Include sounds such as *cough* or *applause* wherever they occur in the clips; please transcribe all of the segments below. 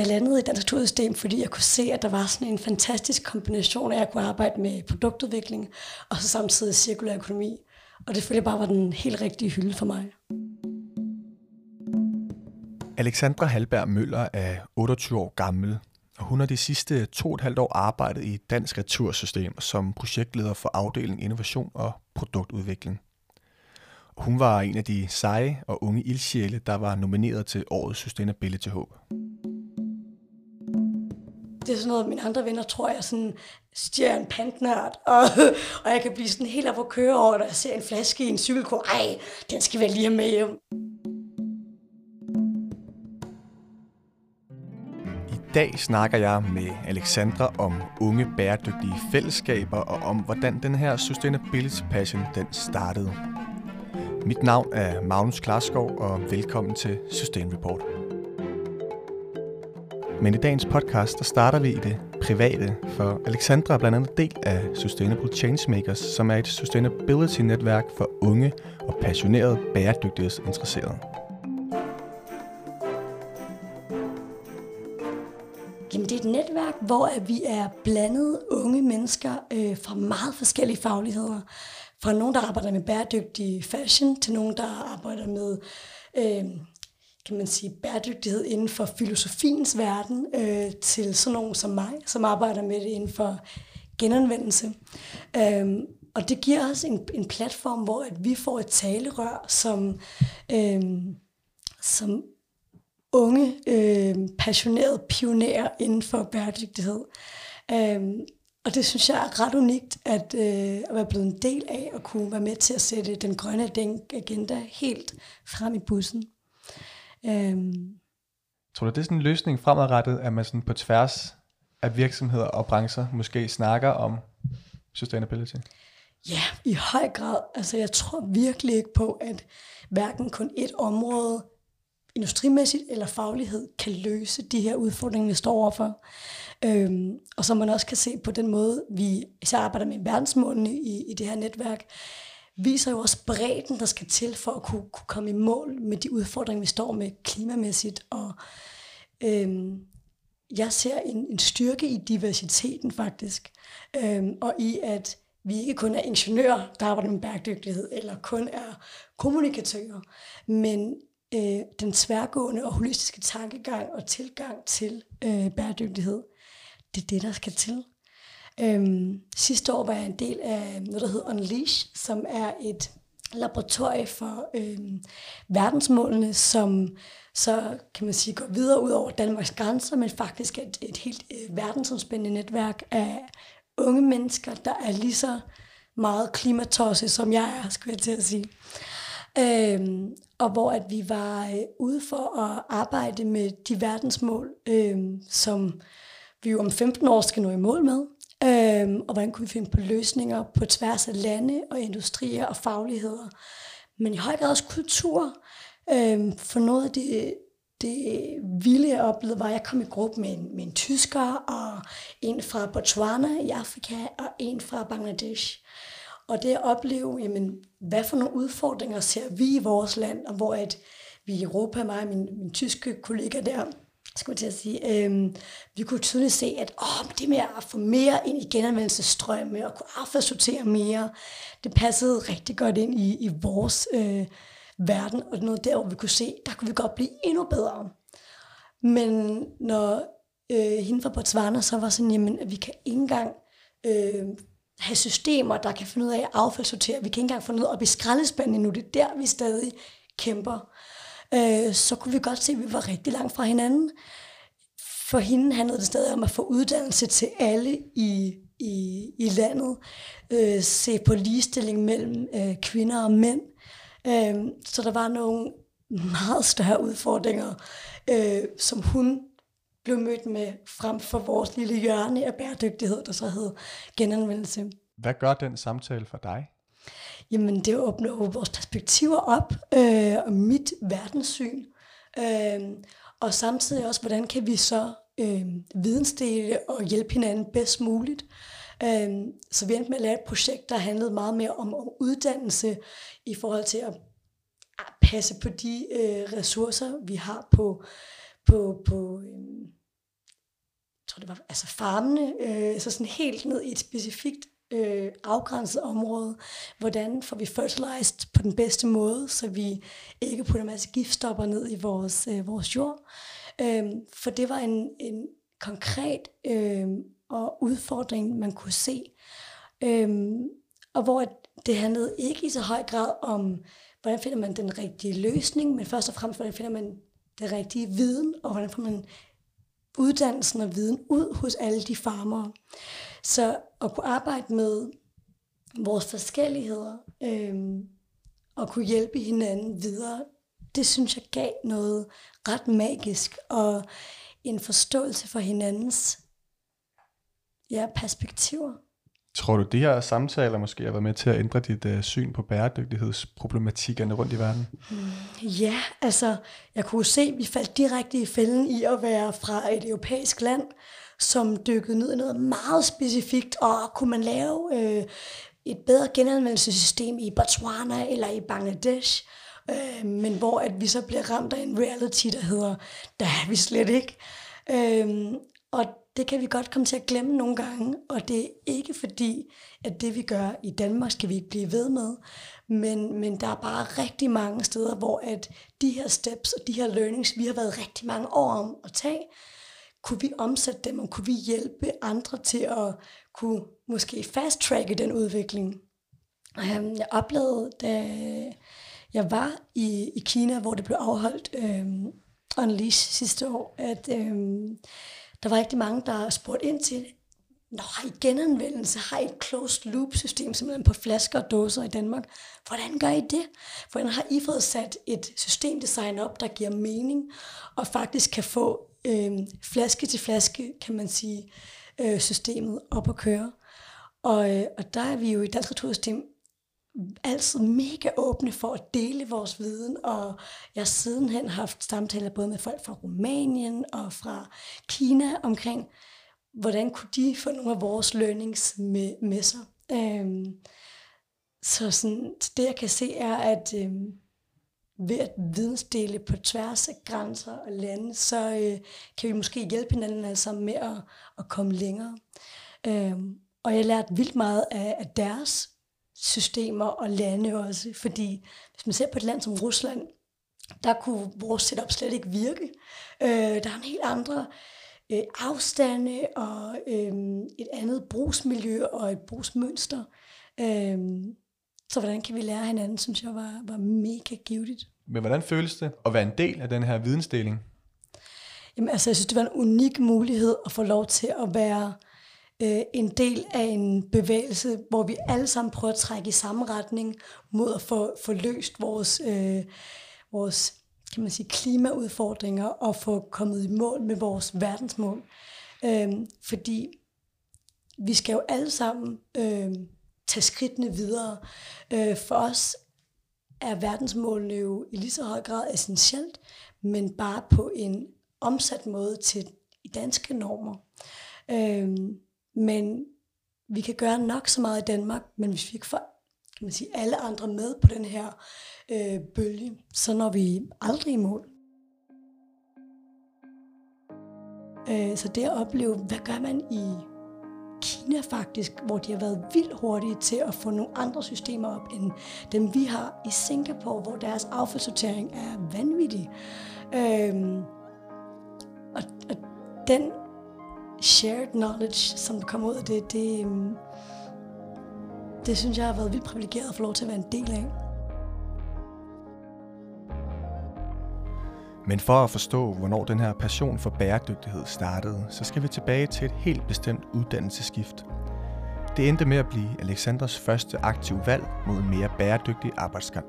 jeg landede i Dansk Natursystem, fordi jeg kunne se, at der var sådan en fantastisk kombination af, at jeg kunne arbejde med produktudvikling, og så samtidig cirkulær økonomi. Og det følte bare var den helt rigtige hylde for mig. Alexandra Halberg Møller er 28 år gammel, og hun har de sidste to og et halvt år arbejdet i Dansk Retursystem som projektleder for afdelingen Innovation og Produktudvikling. Hun var en af de seje og unge ildsjæle, der var nomineret til årets Sustainability Hope. Det er sådan noget, mine andre venner tror, jeg sådan stiger en pantnørd, *laughs* og, og jeg kan blive sådan helt op at køre over, når jeg ser en flaske i en cykelkur. Ej, den skal vel lige have med hjem. I dag snakker jeg med Alexandra om unge bæredygtige fællesskaber og om, hvordan den her Sustainability Passion den startede. Mit navn er Magnus Klarskov, og velkommen til Sustain Report. Men i dagens podcast, der starter vi i det private, for Alexandra er blandt andet del af Sustainable Changemakers, som er et sustainability-netværk for unge og passionerede bæredygtighedsinteresserede. Jamen, det er et netværk, hvor vi er blandet unge mennesker øh, fra meget forskellige fagligheder. Fra nogen, der arbejder med bæredygtig fashion, til nogen, der arbejder med øh, kan man sige, bæredygtighed inden for filosofiens verden, øh, til sådan nogen som mig, som arbejder med det inden for genanvendelse. Øhm, og det giver os en, en platform, hvor at vi får et talerør, som, øhm, som unge, øh, passionerede pionerer inden for bæredygtighed. Øhm, og det synes jeg er ret unikt, at, øh, at være blevet en del af, og kunne være med til at sætte den grønne agenda helt frem i bussen. Øhm. Tror du, det er sådan en løsning fremadrettet, at man sådan på tværs af virksomheder og brancher måske snakker om sustainability? Ja, i høj grad. Altså, jeg tror virkelig ikke på, at hverken kun et område, industrimæssigt eller faglighed, kan løse de her udfordringer, vi står overfor. Øhm, og som man også kan se på den måde, vi især arbejder med verdensmålene i, i det her netværk, viser jo også bredden, der skal til for at kunne, kunne komme i mål med de udfordringer, vi står med klimamæssigt. Og øhm, jeg ser en, en styrke i diversiteten faktisk, øhm, og i at vi ikke kun er ingeniører, der arbejder med bæredygtighed, eller kun er kommunikatører, men øh, den tværgående og holistiske tankegang og tilgang til øh, bæredygtighed, det er det, der skal til. Øhm, sidste år var jeg en del af noget, der hedder Unleash, som er et laboratorie for øhm, verdensmålene, som så kan man sige går videre ud over Danmarks grænser, men faktisk er et, et helt øh, verdensomspændende netværk af unge mennesker, der er lige så meget klimatosse, som jeg er, skulle jeg til at sige. Øhm, og hvor at vi var øh, ude for at arbejde med de verdensmål, øh, som vi jo om 15 år skal nå i mål med. Øhm, og hvordan kunne vi finde på løsninger på tværs af lande og industrier og fagligheder. Men i høj grad også kultur. Øhm, for noget af det, det vilde, jeg oplevede, var, at jeg kom i gruppe med en, med en tysker, og en fra Botswana i Afrika, og en fra Bangladesh. Og det at opleve, jamen, hvad for nogle udfordringer ser vi i vores land, og hvor at vi i Europa, mig og min, min tyske kollega der, skulle til at sige, øhm, vi kunne tydeligt se, at åh, det med at få mere ind i genanvendelsesstrømme og kunne affaldssortere mere, det passede rigtig godt ind i, i vores øh, verden, og noget der, hvor vi kunne se, der kunne vi godt blive endnu bedre. Men når øh, hende fra Botswana så var sådan, jamen, at vi kan ikke engang øh, have systemer, der kan finde ud af at affaldssortere. Vi kan ikke engang få noget op i skraldespanden endnu. Det er der, vi stadig kæmper øh, så kunne vi godt se, at vi var rigtig langt fra hinanden. For hende handlede det stadig om at få uddannelse til alle i, i, i landet. Øh, se på ligestilling mellem øh, kvinder og mænd. Øh, så der var nogle meget større udfordringer, øh, som hun blev mødt med frem for vores lille hjørne af bæredygtighed, der så hed genanvendelse. Hvad gør den samtale for dig? Jamen det åbner jo vores perspektiver op, øh, og mit verdenssyn, øh, og samtidig også, hvordan kan vi så øh, vidensdele og hjælpe hinanden bedst muligt. Øh, så vi endte med at lave et projekt, der handlede meget mere om, om uddannelse i forhold til at passe på de øh, ressourcer, vi har på, på, på, øh, tror det var, altså farmene, øh, så sådan helt ned i et specifikt øh, afgrænset område. Hvordan får vi fertilized på den bedste måde, så vi ikke putter en masse giftstoffer ned i vores, øh, vores jord. Øh, for det var en, en konkret øh, og udfordring, man kunne se. Øh, og hvor det handlede ikke i så høj grad om, hvordan finder man den rigtige løsning, men først og fremmest, hvordan finder man den rigtige viden, og hvordan får man uddannelsen og viden ud hos alle de farmere. Så at kunne arbejde med vores forskelligheder øh, og kunne hjælpe hinanden videre, det synes jeg gav noget ret magisk og en forståelse for hinandens ja, perspektiver. Tror du, de her samtaler måske har været med til at ændre dit uh, syn på bæredygtighedsproblematikkerne rundt i verden? Mm, ja, altså, jeg kunne se, at vi faldt direkte i fælden i at være fra et europæisk land, som dykkede ned i noget meget specifikt, og kunne man lave øh, et bedre genanvendelsessystem i Botswana eller i Bangladesh, øh, men hvor at vi så bliver ramt af en reality, der hedder, der er vi slet ikke. Øh, og det kan vi godt komme til at glemme nogle gange, og det er ikke fordi, at det vi gør i Danmark, skal vi ikke blive ved med, men, men der er bare rigtig mange steder, hvor at de her steps og de her learnings, vi har været rigtig mange år om at tage, kunne vi omsætte dem, og kunne vi hjælpe andre til at kunne måske fast-tracke den udvikling. Um, jeg oplevede, da jeg var i, i Kina, hvor det blev afholdt øhm, um, Unleash sidste år, at um, der var rigtig mange, der spurgte ind til, Nå, har I genanvendelse? Har I et closed loop system simpelthen på flasker og dåser i Danmark? Hvordan gør I det? Hvordan har I fået sat et systemdesign op, der giver mening, og faktisk kan få øh, flaske til flaske, kan man sige, øh, systemet op at køre? Og, øh, og der er vi jo i Dansk Retursystem altid mega åbne for at dele vores viden, og jeg har sidenhen haft samtaler både med folk fra Rumænien og fra Kina omkring, hvordan kunne de få nogle af vores learnings med, med sig. Øhm, så sådan, det jeg kan se er, at øhm, ved at vidensdele på tværs af grænser og lande, så øh, kan vi måske hjælpe hinanden altså med at, at komme længere. Øhm, og jeg lærte vildt meget af, af deres systemer og lande også, fordi hvis man ser på et land som Rusland, der kunne vores setup slet ikke virke. Øh, der er en helt andre øh, afstande og øh, et andet brugsmiljø og et brugsmønster. Øh, så hvordan kan vi lære hinanden, synes jeg var, var mega givetigt. Men hvordan føles det at være en del af den her vidensdeling? Jamen altså, jeg synes, det var en unik mulighed at få lov til at være øh, en del af en bevægelse, hvor vi alle sammen prøver at trække i samme retning mod at få, få løst vores, øh, vores kan man sige, klimaudfordringer og få kommet i mål med vores verdensmål. Øh, fordi vi skal jo alle sammen øh, tage skridtene videre. Øh, for os er verdensmålene jo i lige så høj grad essentielt, men bare på en omsat måde til i danske normer. Øh, men vi kan gøre nok så meget i Danmark, men hvis vi ikke får kan man sige, alle andre med på den her øh, bølge, så når vi aldrig i mål. Øh, så det at opleve, hvad gør man i Kina faktisk, hvor de har været vildt hurtige til at få nogle andre systemer op, end dem vi har i Singapore, hvor deres affaldssortering er vanvittig. Øhm, og, og den shared knowledge, som kommer ud af det, det, øhm, det synes jeg har været vildt privilegeret at få lov til at være en del af. Men for at forstå, hvornår den her passion for bæredygtighed startede, så skal vi tilbage til et helt bestemt uddannelsesskift. Det endte med at blive Alexanders første aktive valg mod en mere bæredygtig arbejdsgang.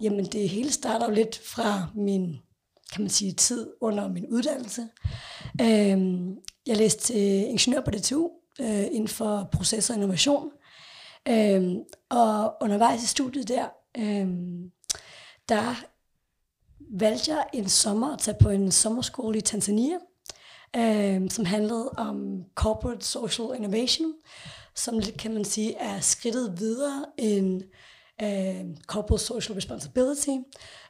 Jamen det hele starter jo lidt fra min kan man sige, tid under min uddannelse. Øhm, jeg læste ingeniør på DTU øh, inden for proces og innovation. Øh, og undervejs i studiet der, øh, der valgte jeg en sommer at tage på en sommerskole i Tanzania, øh, som handlede om corporate social innovation, som lidt kan man sige er skridtet videre end øh, corporate social responsibility,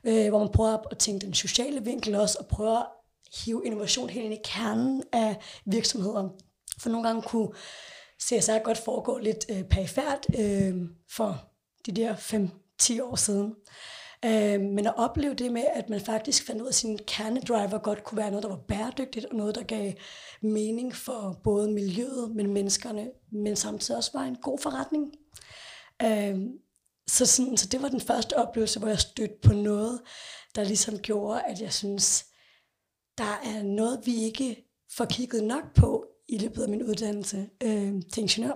øh, hvor man prøver at tænke den sociale vinkel også, og prøver at hive innovation helt ind i kernen af virksomheder. For nogle gange kunne CSR godt foregå lidt øh, perifært øh, for de der 10 år siden. Øh, men at opleve det med, at man faktisk fandt ud af, at sin kernedriver godt kunne være noget, der var bæredygtigt, og noget, der gav mening for både miljøet, men menneskerne, men samtidig også var en god forretning. Øh, så, sådan, så det var den første oplevelse, hvor jeg stødte på noget, der ligesom gjorde, at jeg synes, der er noget, vi ikke får kigget nok på i løbet af min uddannelse øh, til ingeniør,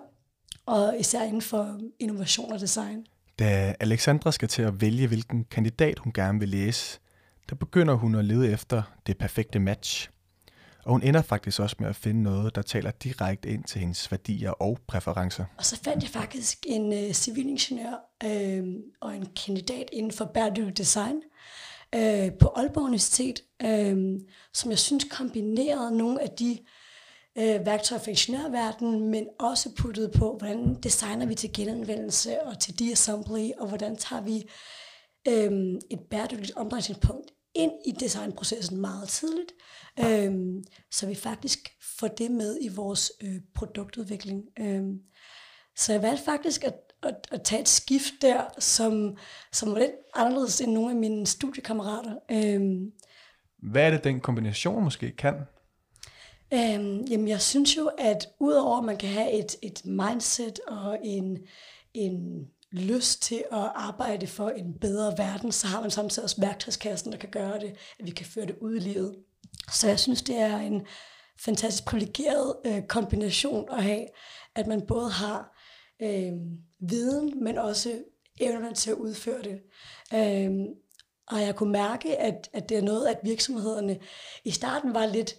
og især inden for innovation og design. Da Alexandra skal til at vælge, hvilken kandidat hun gerne vil læse, der begynder hun at lede efter det perfekte match. Og hun ender faktisk også med at finde noget, der taler direkte ind til hendes værdier og præferencer. Og så fandt jeg faktisk en øh, civilingeniør øh, og en kandidat inden for bæredygtig design øh, på Aalborg Universitet, øh, som jeg synes kombinerede nogle af de øh, Øh, værktøjer fra ingeniørverdenen, men også puttet på, hvordan designer vi til genanvendelse og til de-assembly, og hvordan tager vi øh, et bæredygtigt omdrejningspunkt ind i designprocessen meget tidligt, øh, så vi faktisk får det med i vores øh, produktudvikling. Øh, så jeg valgte faktisk at, at, at tage et skift der, som, som var lidt anderledes end nogle af mine studiekammerater. Øh, Hvad er det, den kombination måske kan? Øhm, jamen, jeg synes jo, at udover at man kan have et, et mindset og en, en lyst til at arbejde for en bedre verden, så har man samtidig også værktøjskassen, der kan gøre det, at vi kan føre det ud i livet. Så jeg synes, det er en fantastisk privilegeret øh, kombination at have, at man både har øh, viden, men også evnerne til at udføre det. Øh, og jeg kunne mærke, at, at det er noget, at virksomhederne i starten var lidt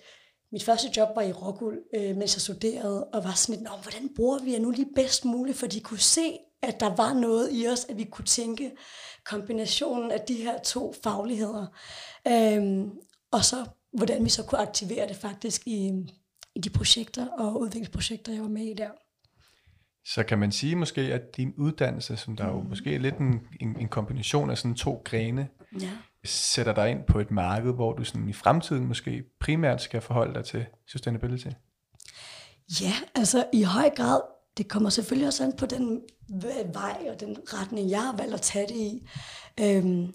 mit første job var i Rockwool, øh, mens jeg studerede, og var sådan lidt, hvordan bruger vi nu lige bedst muligt, for de kunne se, at der var noget i os, at vi kunne tænke kombinationen af de her to fagligheder, øh, og så hvordan vi så kunne aktivere det faktisk i, i de projekter og udviklingsprojekter, jeg var med i der. Så kan man sige måske, at din uddannelse, som der mm. jo måske er lidt en, en, en kombination af sådan to grene, ja sætter dig ind på et marked, hvor du sådan i fremtiden måske primært skal forholde dig til sustainability? Ja, altså i høj grad. Det kommer selvfølgelig også an på den vej og den retning, jeg har valgt at tage det i. Øhm,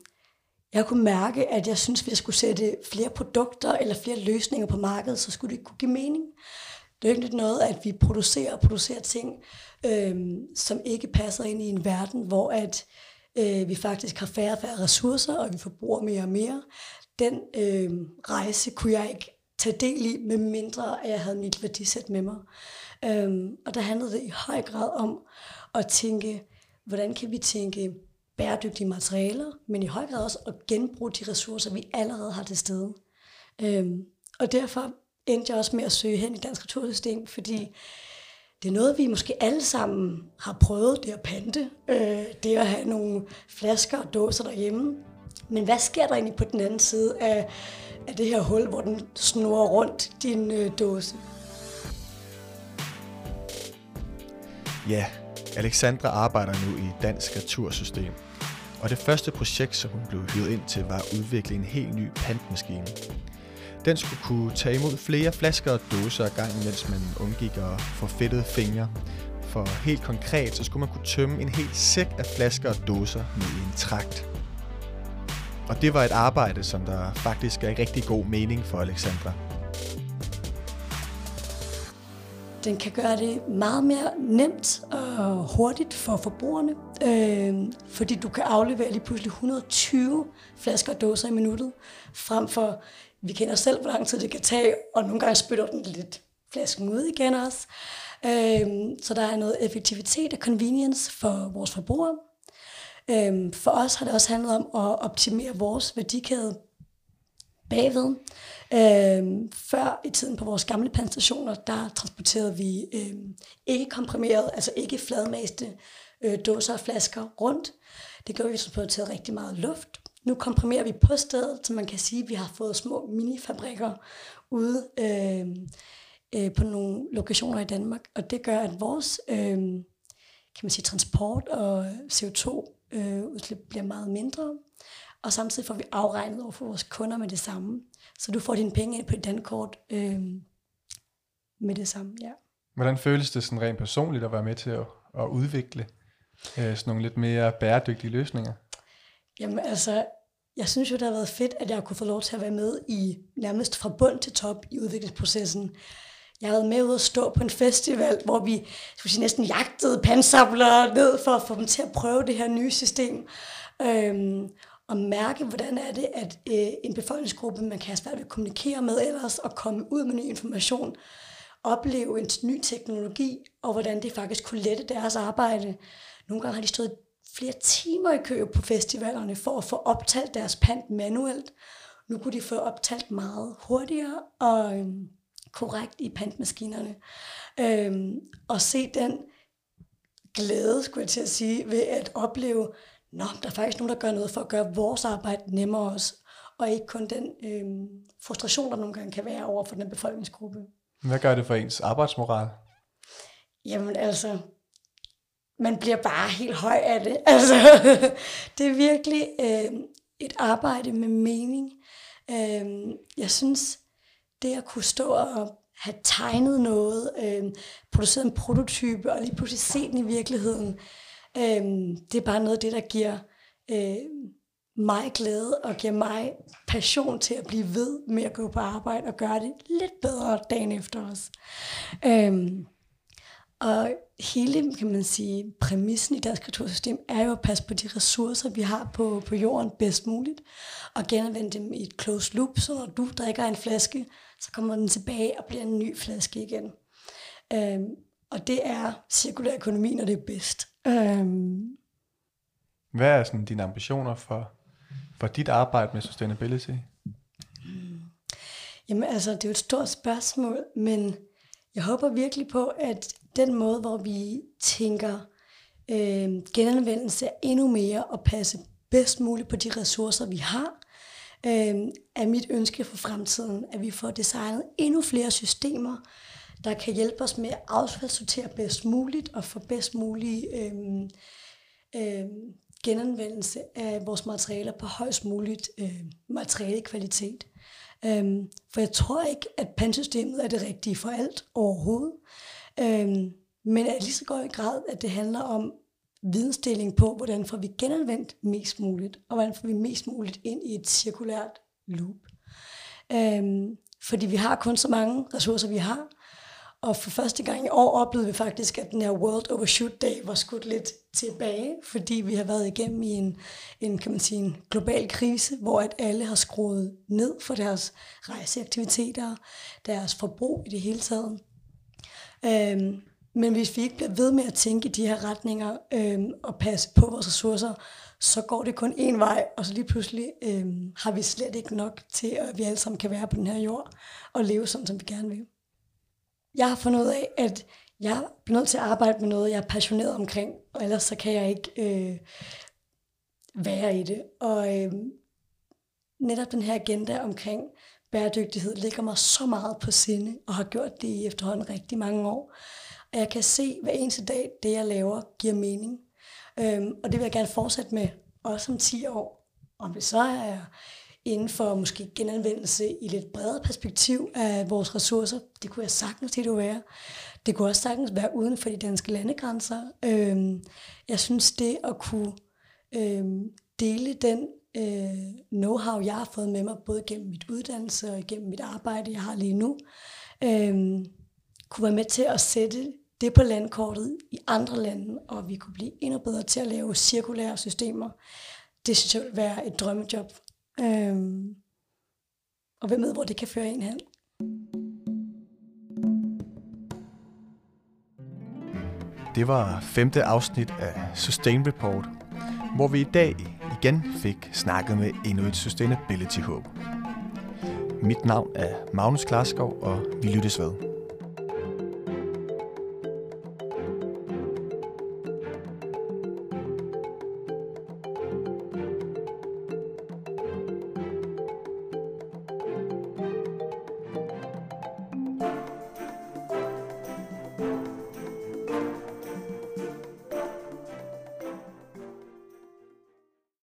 jeg kunne mærke, at jeg synes, at hvis jeg skulle sætte flere produkter eller flere løsninger på markedet, så skulle det kunne give mening. Det er jo ikke noget, at vi producerer og producerer ting, øhm, som ikke passer ind i en verden, hvor at øh, vi faktisk har færre og færre ressourcer, og vi forbruger mere og mere. Den øh, rejse kunne jeg ikke tage del i, med mindre at jeg havde mit værdisæt med mig. Øhm, og der handlede det i høj grad om at tænke, hvordan kan vi tænke bæredygtige materialer, men i høj grad også at genbruge de ressourcer, vi allerede har til stede. Øhm, og derfor endte jeg også med at søge hen i Dansk Retursystem, fordi det er noget, vi måske alle sammen har prøvet, det at pante, øh, det at have nogle flasker og dåser derhjemme. Men hvad sker der egentlig på den anden side af, af det her hul, hvor den snurrer rundt din øh, dåse? Ja, Alexandra arbejder nu i Dansk Retursystem. Og det første projekt, som hun blev hyret ind til, var at udvikle en helt ny pantmaskine. Den skulle kunne tage imod flere flasker og dåser ad gangen, mens man undgik at få fedtede fingre. For helt konkret, så skulle man kunne tømme en hel sæk af flasker og dåser med en trakt. Og det var et arbejde, som der faktisk er rigtig god mening for Alexandra. Den kan gøre det meget mere nemt og hurtigt for forbrugerne, øh, fordi du kan aflevere lige pludselig 120 flasker og dåser i minuttet, frem for vi kender selv, hvor lang tid det kan tage, og nogle gange spytter den lidt flasken ud igen også. Øhm, så der er noget effektivitet og convenience for vores forbrugere. Øhm, for os har det også handlet om at optimere vores værdikæde bagved. Øhm, før i tiden på vores gamle pandstationer, der transporterede vi øhm, ikke komprimeret, altså ikke fladmaste øh, dåser og flasker rundt. Det gør vi, vi transporterede rigtig meget luft. Nu komprimerer vi på stedet, så man kan sige, at vi har fået små minifabrikker ude øh, øh, på nogle lokationer i Danmark. Og det gør, at vores øh, kan man sige, transport og CO2 CO2-udslip bliver meget mindre, og samtidig får vi afregnet over for vores kunder med det samme. Så du får dine penge ind på dit dankort øh, med det samme, ja. Hvordan føles det sådan rent personligt at være med til at, at udvikle øh, sådan nogle lidt mere bæredygtige løsninger? Jamen altså, jeg synes jo, det har været fedt, at jeg kunne få lov til at være med i nærmest fra bund til top i udviklingsprocessen. Jeg havde med ud at stå på en festival, hvor vi skulle sige, næsten jagtede pansabler ned for at få dem til at prøve det her nye system. Øhm, og mærke, hvordan er det, at øh, en befolkningsgruppe, man kan have svært ved at kommunikere med ellers, og komme ud med ny information, opleve en ny teknologi, og hvordan det faktisk kunne lette deres arbejde. Nogle gange har de stået flere timer i kø på festivalerne for at få optalt deres pant manuelt. Nu kunne de få optalt meget hurtigere og øhm, korrekt i pantmaskinerne. Øhm, og se den glæde, skulle jeg til at sige, ved at opleve, Nå, der er faktisk nogen, der gør noget for at gøre vores arbejde nemmere også, og ikke kun den øhm, frustration, der nogle gange kan være over for den befolkningsgruppe. Hvad gør det for ens arbejdsmoral? Jamen altså, man bliver bare helt høj af det. *laughs* Altså, det er virkelig øh, et arbejde med mening. Øh, jeg synes, det at kunne stå og have tegnet noget, øh, produceret en prototype, og lige pludselig se den i virkeligheden, øh, det er bare noget af det, der giver øh, mig glæde og giver mig passion til at blive ved med at gå på arbejde og gøre det lidt bedre dagen efter os. Øh, og hele, kan man sige, præmissen i dansk retursystem er jo at passe på de ressourcer, vi har på, på jorden bedst muligt, og genanvende dem i et closed loop, så når du drikker en flaske, så kommer den tilbage og bliver en ny flaske igen. Øhm, og det er cirkulær økonomi, når det er bedst. Øhm. Hvad er sådan dine ambitioner for, for dit arbejde med sustainability? Hmm. Jamen altså, det er jo et stort spørgsmål, men jeg håber virkelig på, at den måde, hvor vi tænker øh, genanvendelse endnu mere og passe bedst muligt på de ressourcer, vi har, øh, er mit ønske for fremtiden, at vi får designet endnu flere systemer, der kan hjælpe os med at affaldssortere bedst muligt og få bedst mulig øh, øh, genanvendelse af vores materialer på højst muligt øh, materialekvalitet. Øhm, for jeg tror ikke, at pansystemet er det rigtige for alt overhovedet. Øhm, men er lige så godt i grad, at det handler om vidensdeling på, hvordan får vi genanvendt mest muligt, og hvordan får vi mest muligt ind i et cirkulært loop. Øhm, fordi vi har kun så mange ressourcer, vi har, og for første gang i år oplevede vi faktisk, at den her World Overshoot Day var skudt lidt tilbage, fordi vi har været igennem i en, en, kan man sige, en global krise, hvor at alle har skruet ned for deres rejseaktiviteter, deres forbrug i det hele taget. Øhm, men hvis vi ikke bliver ved med at tænke i de her retninger øhm, og passe på vores ressourcer, så går det kun én vej, og så lige pludselig øhm, har vi slet ikke nok til, at vi alle sammen kan være på den her jord og leve sådan, som vi gerne vil. Jeg har fundet ud af, at jeg bliver nødt til at arbejde med noget, jeg er passioneret omkring, og ellers så kan jeg ikke øh, være i det. Og øh, netop den her agenda omkring bæredygtighed ligger mig så meget på sinde, og har gjort det i efterhånden rigtig mange år. Og jeg kan se hver eneste dag, det jeg laver, giver mening. Øhm, og det vil jeg gerne fortsætte med, også om 10 år. Om det så er inden for måske genanvendelse i lidt bredere perspektiv af vores ressourcer, det kunne jeg sagtens til at være. Det kunne også sagtens være uden for de danske landegrænser. Øhm, jeg synes, det at kunne øhm, dele den øh, know-how, jeg har fået med mig, både gennem mit uddannelse og gennem mit arbejde, jeg har lige nu, øh, kunne være med til at sætte det på landkortet i andre lande, og vi kunne blive endnu bedre til at lave cirkulære systemer. Det synes jeg vil være et drømmejob. Øh, og hvem ved, hvor det kan føre en hen. Det var femte afsnit af Sustain Report, hvor vi i dag igen fik snakket med endnu et Sustainability-håb. Mit navn er Magnus Klarskov, og vi lyttes ved.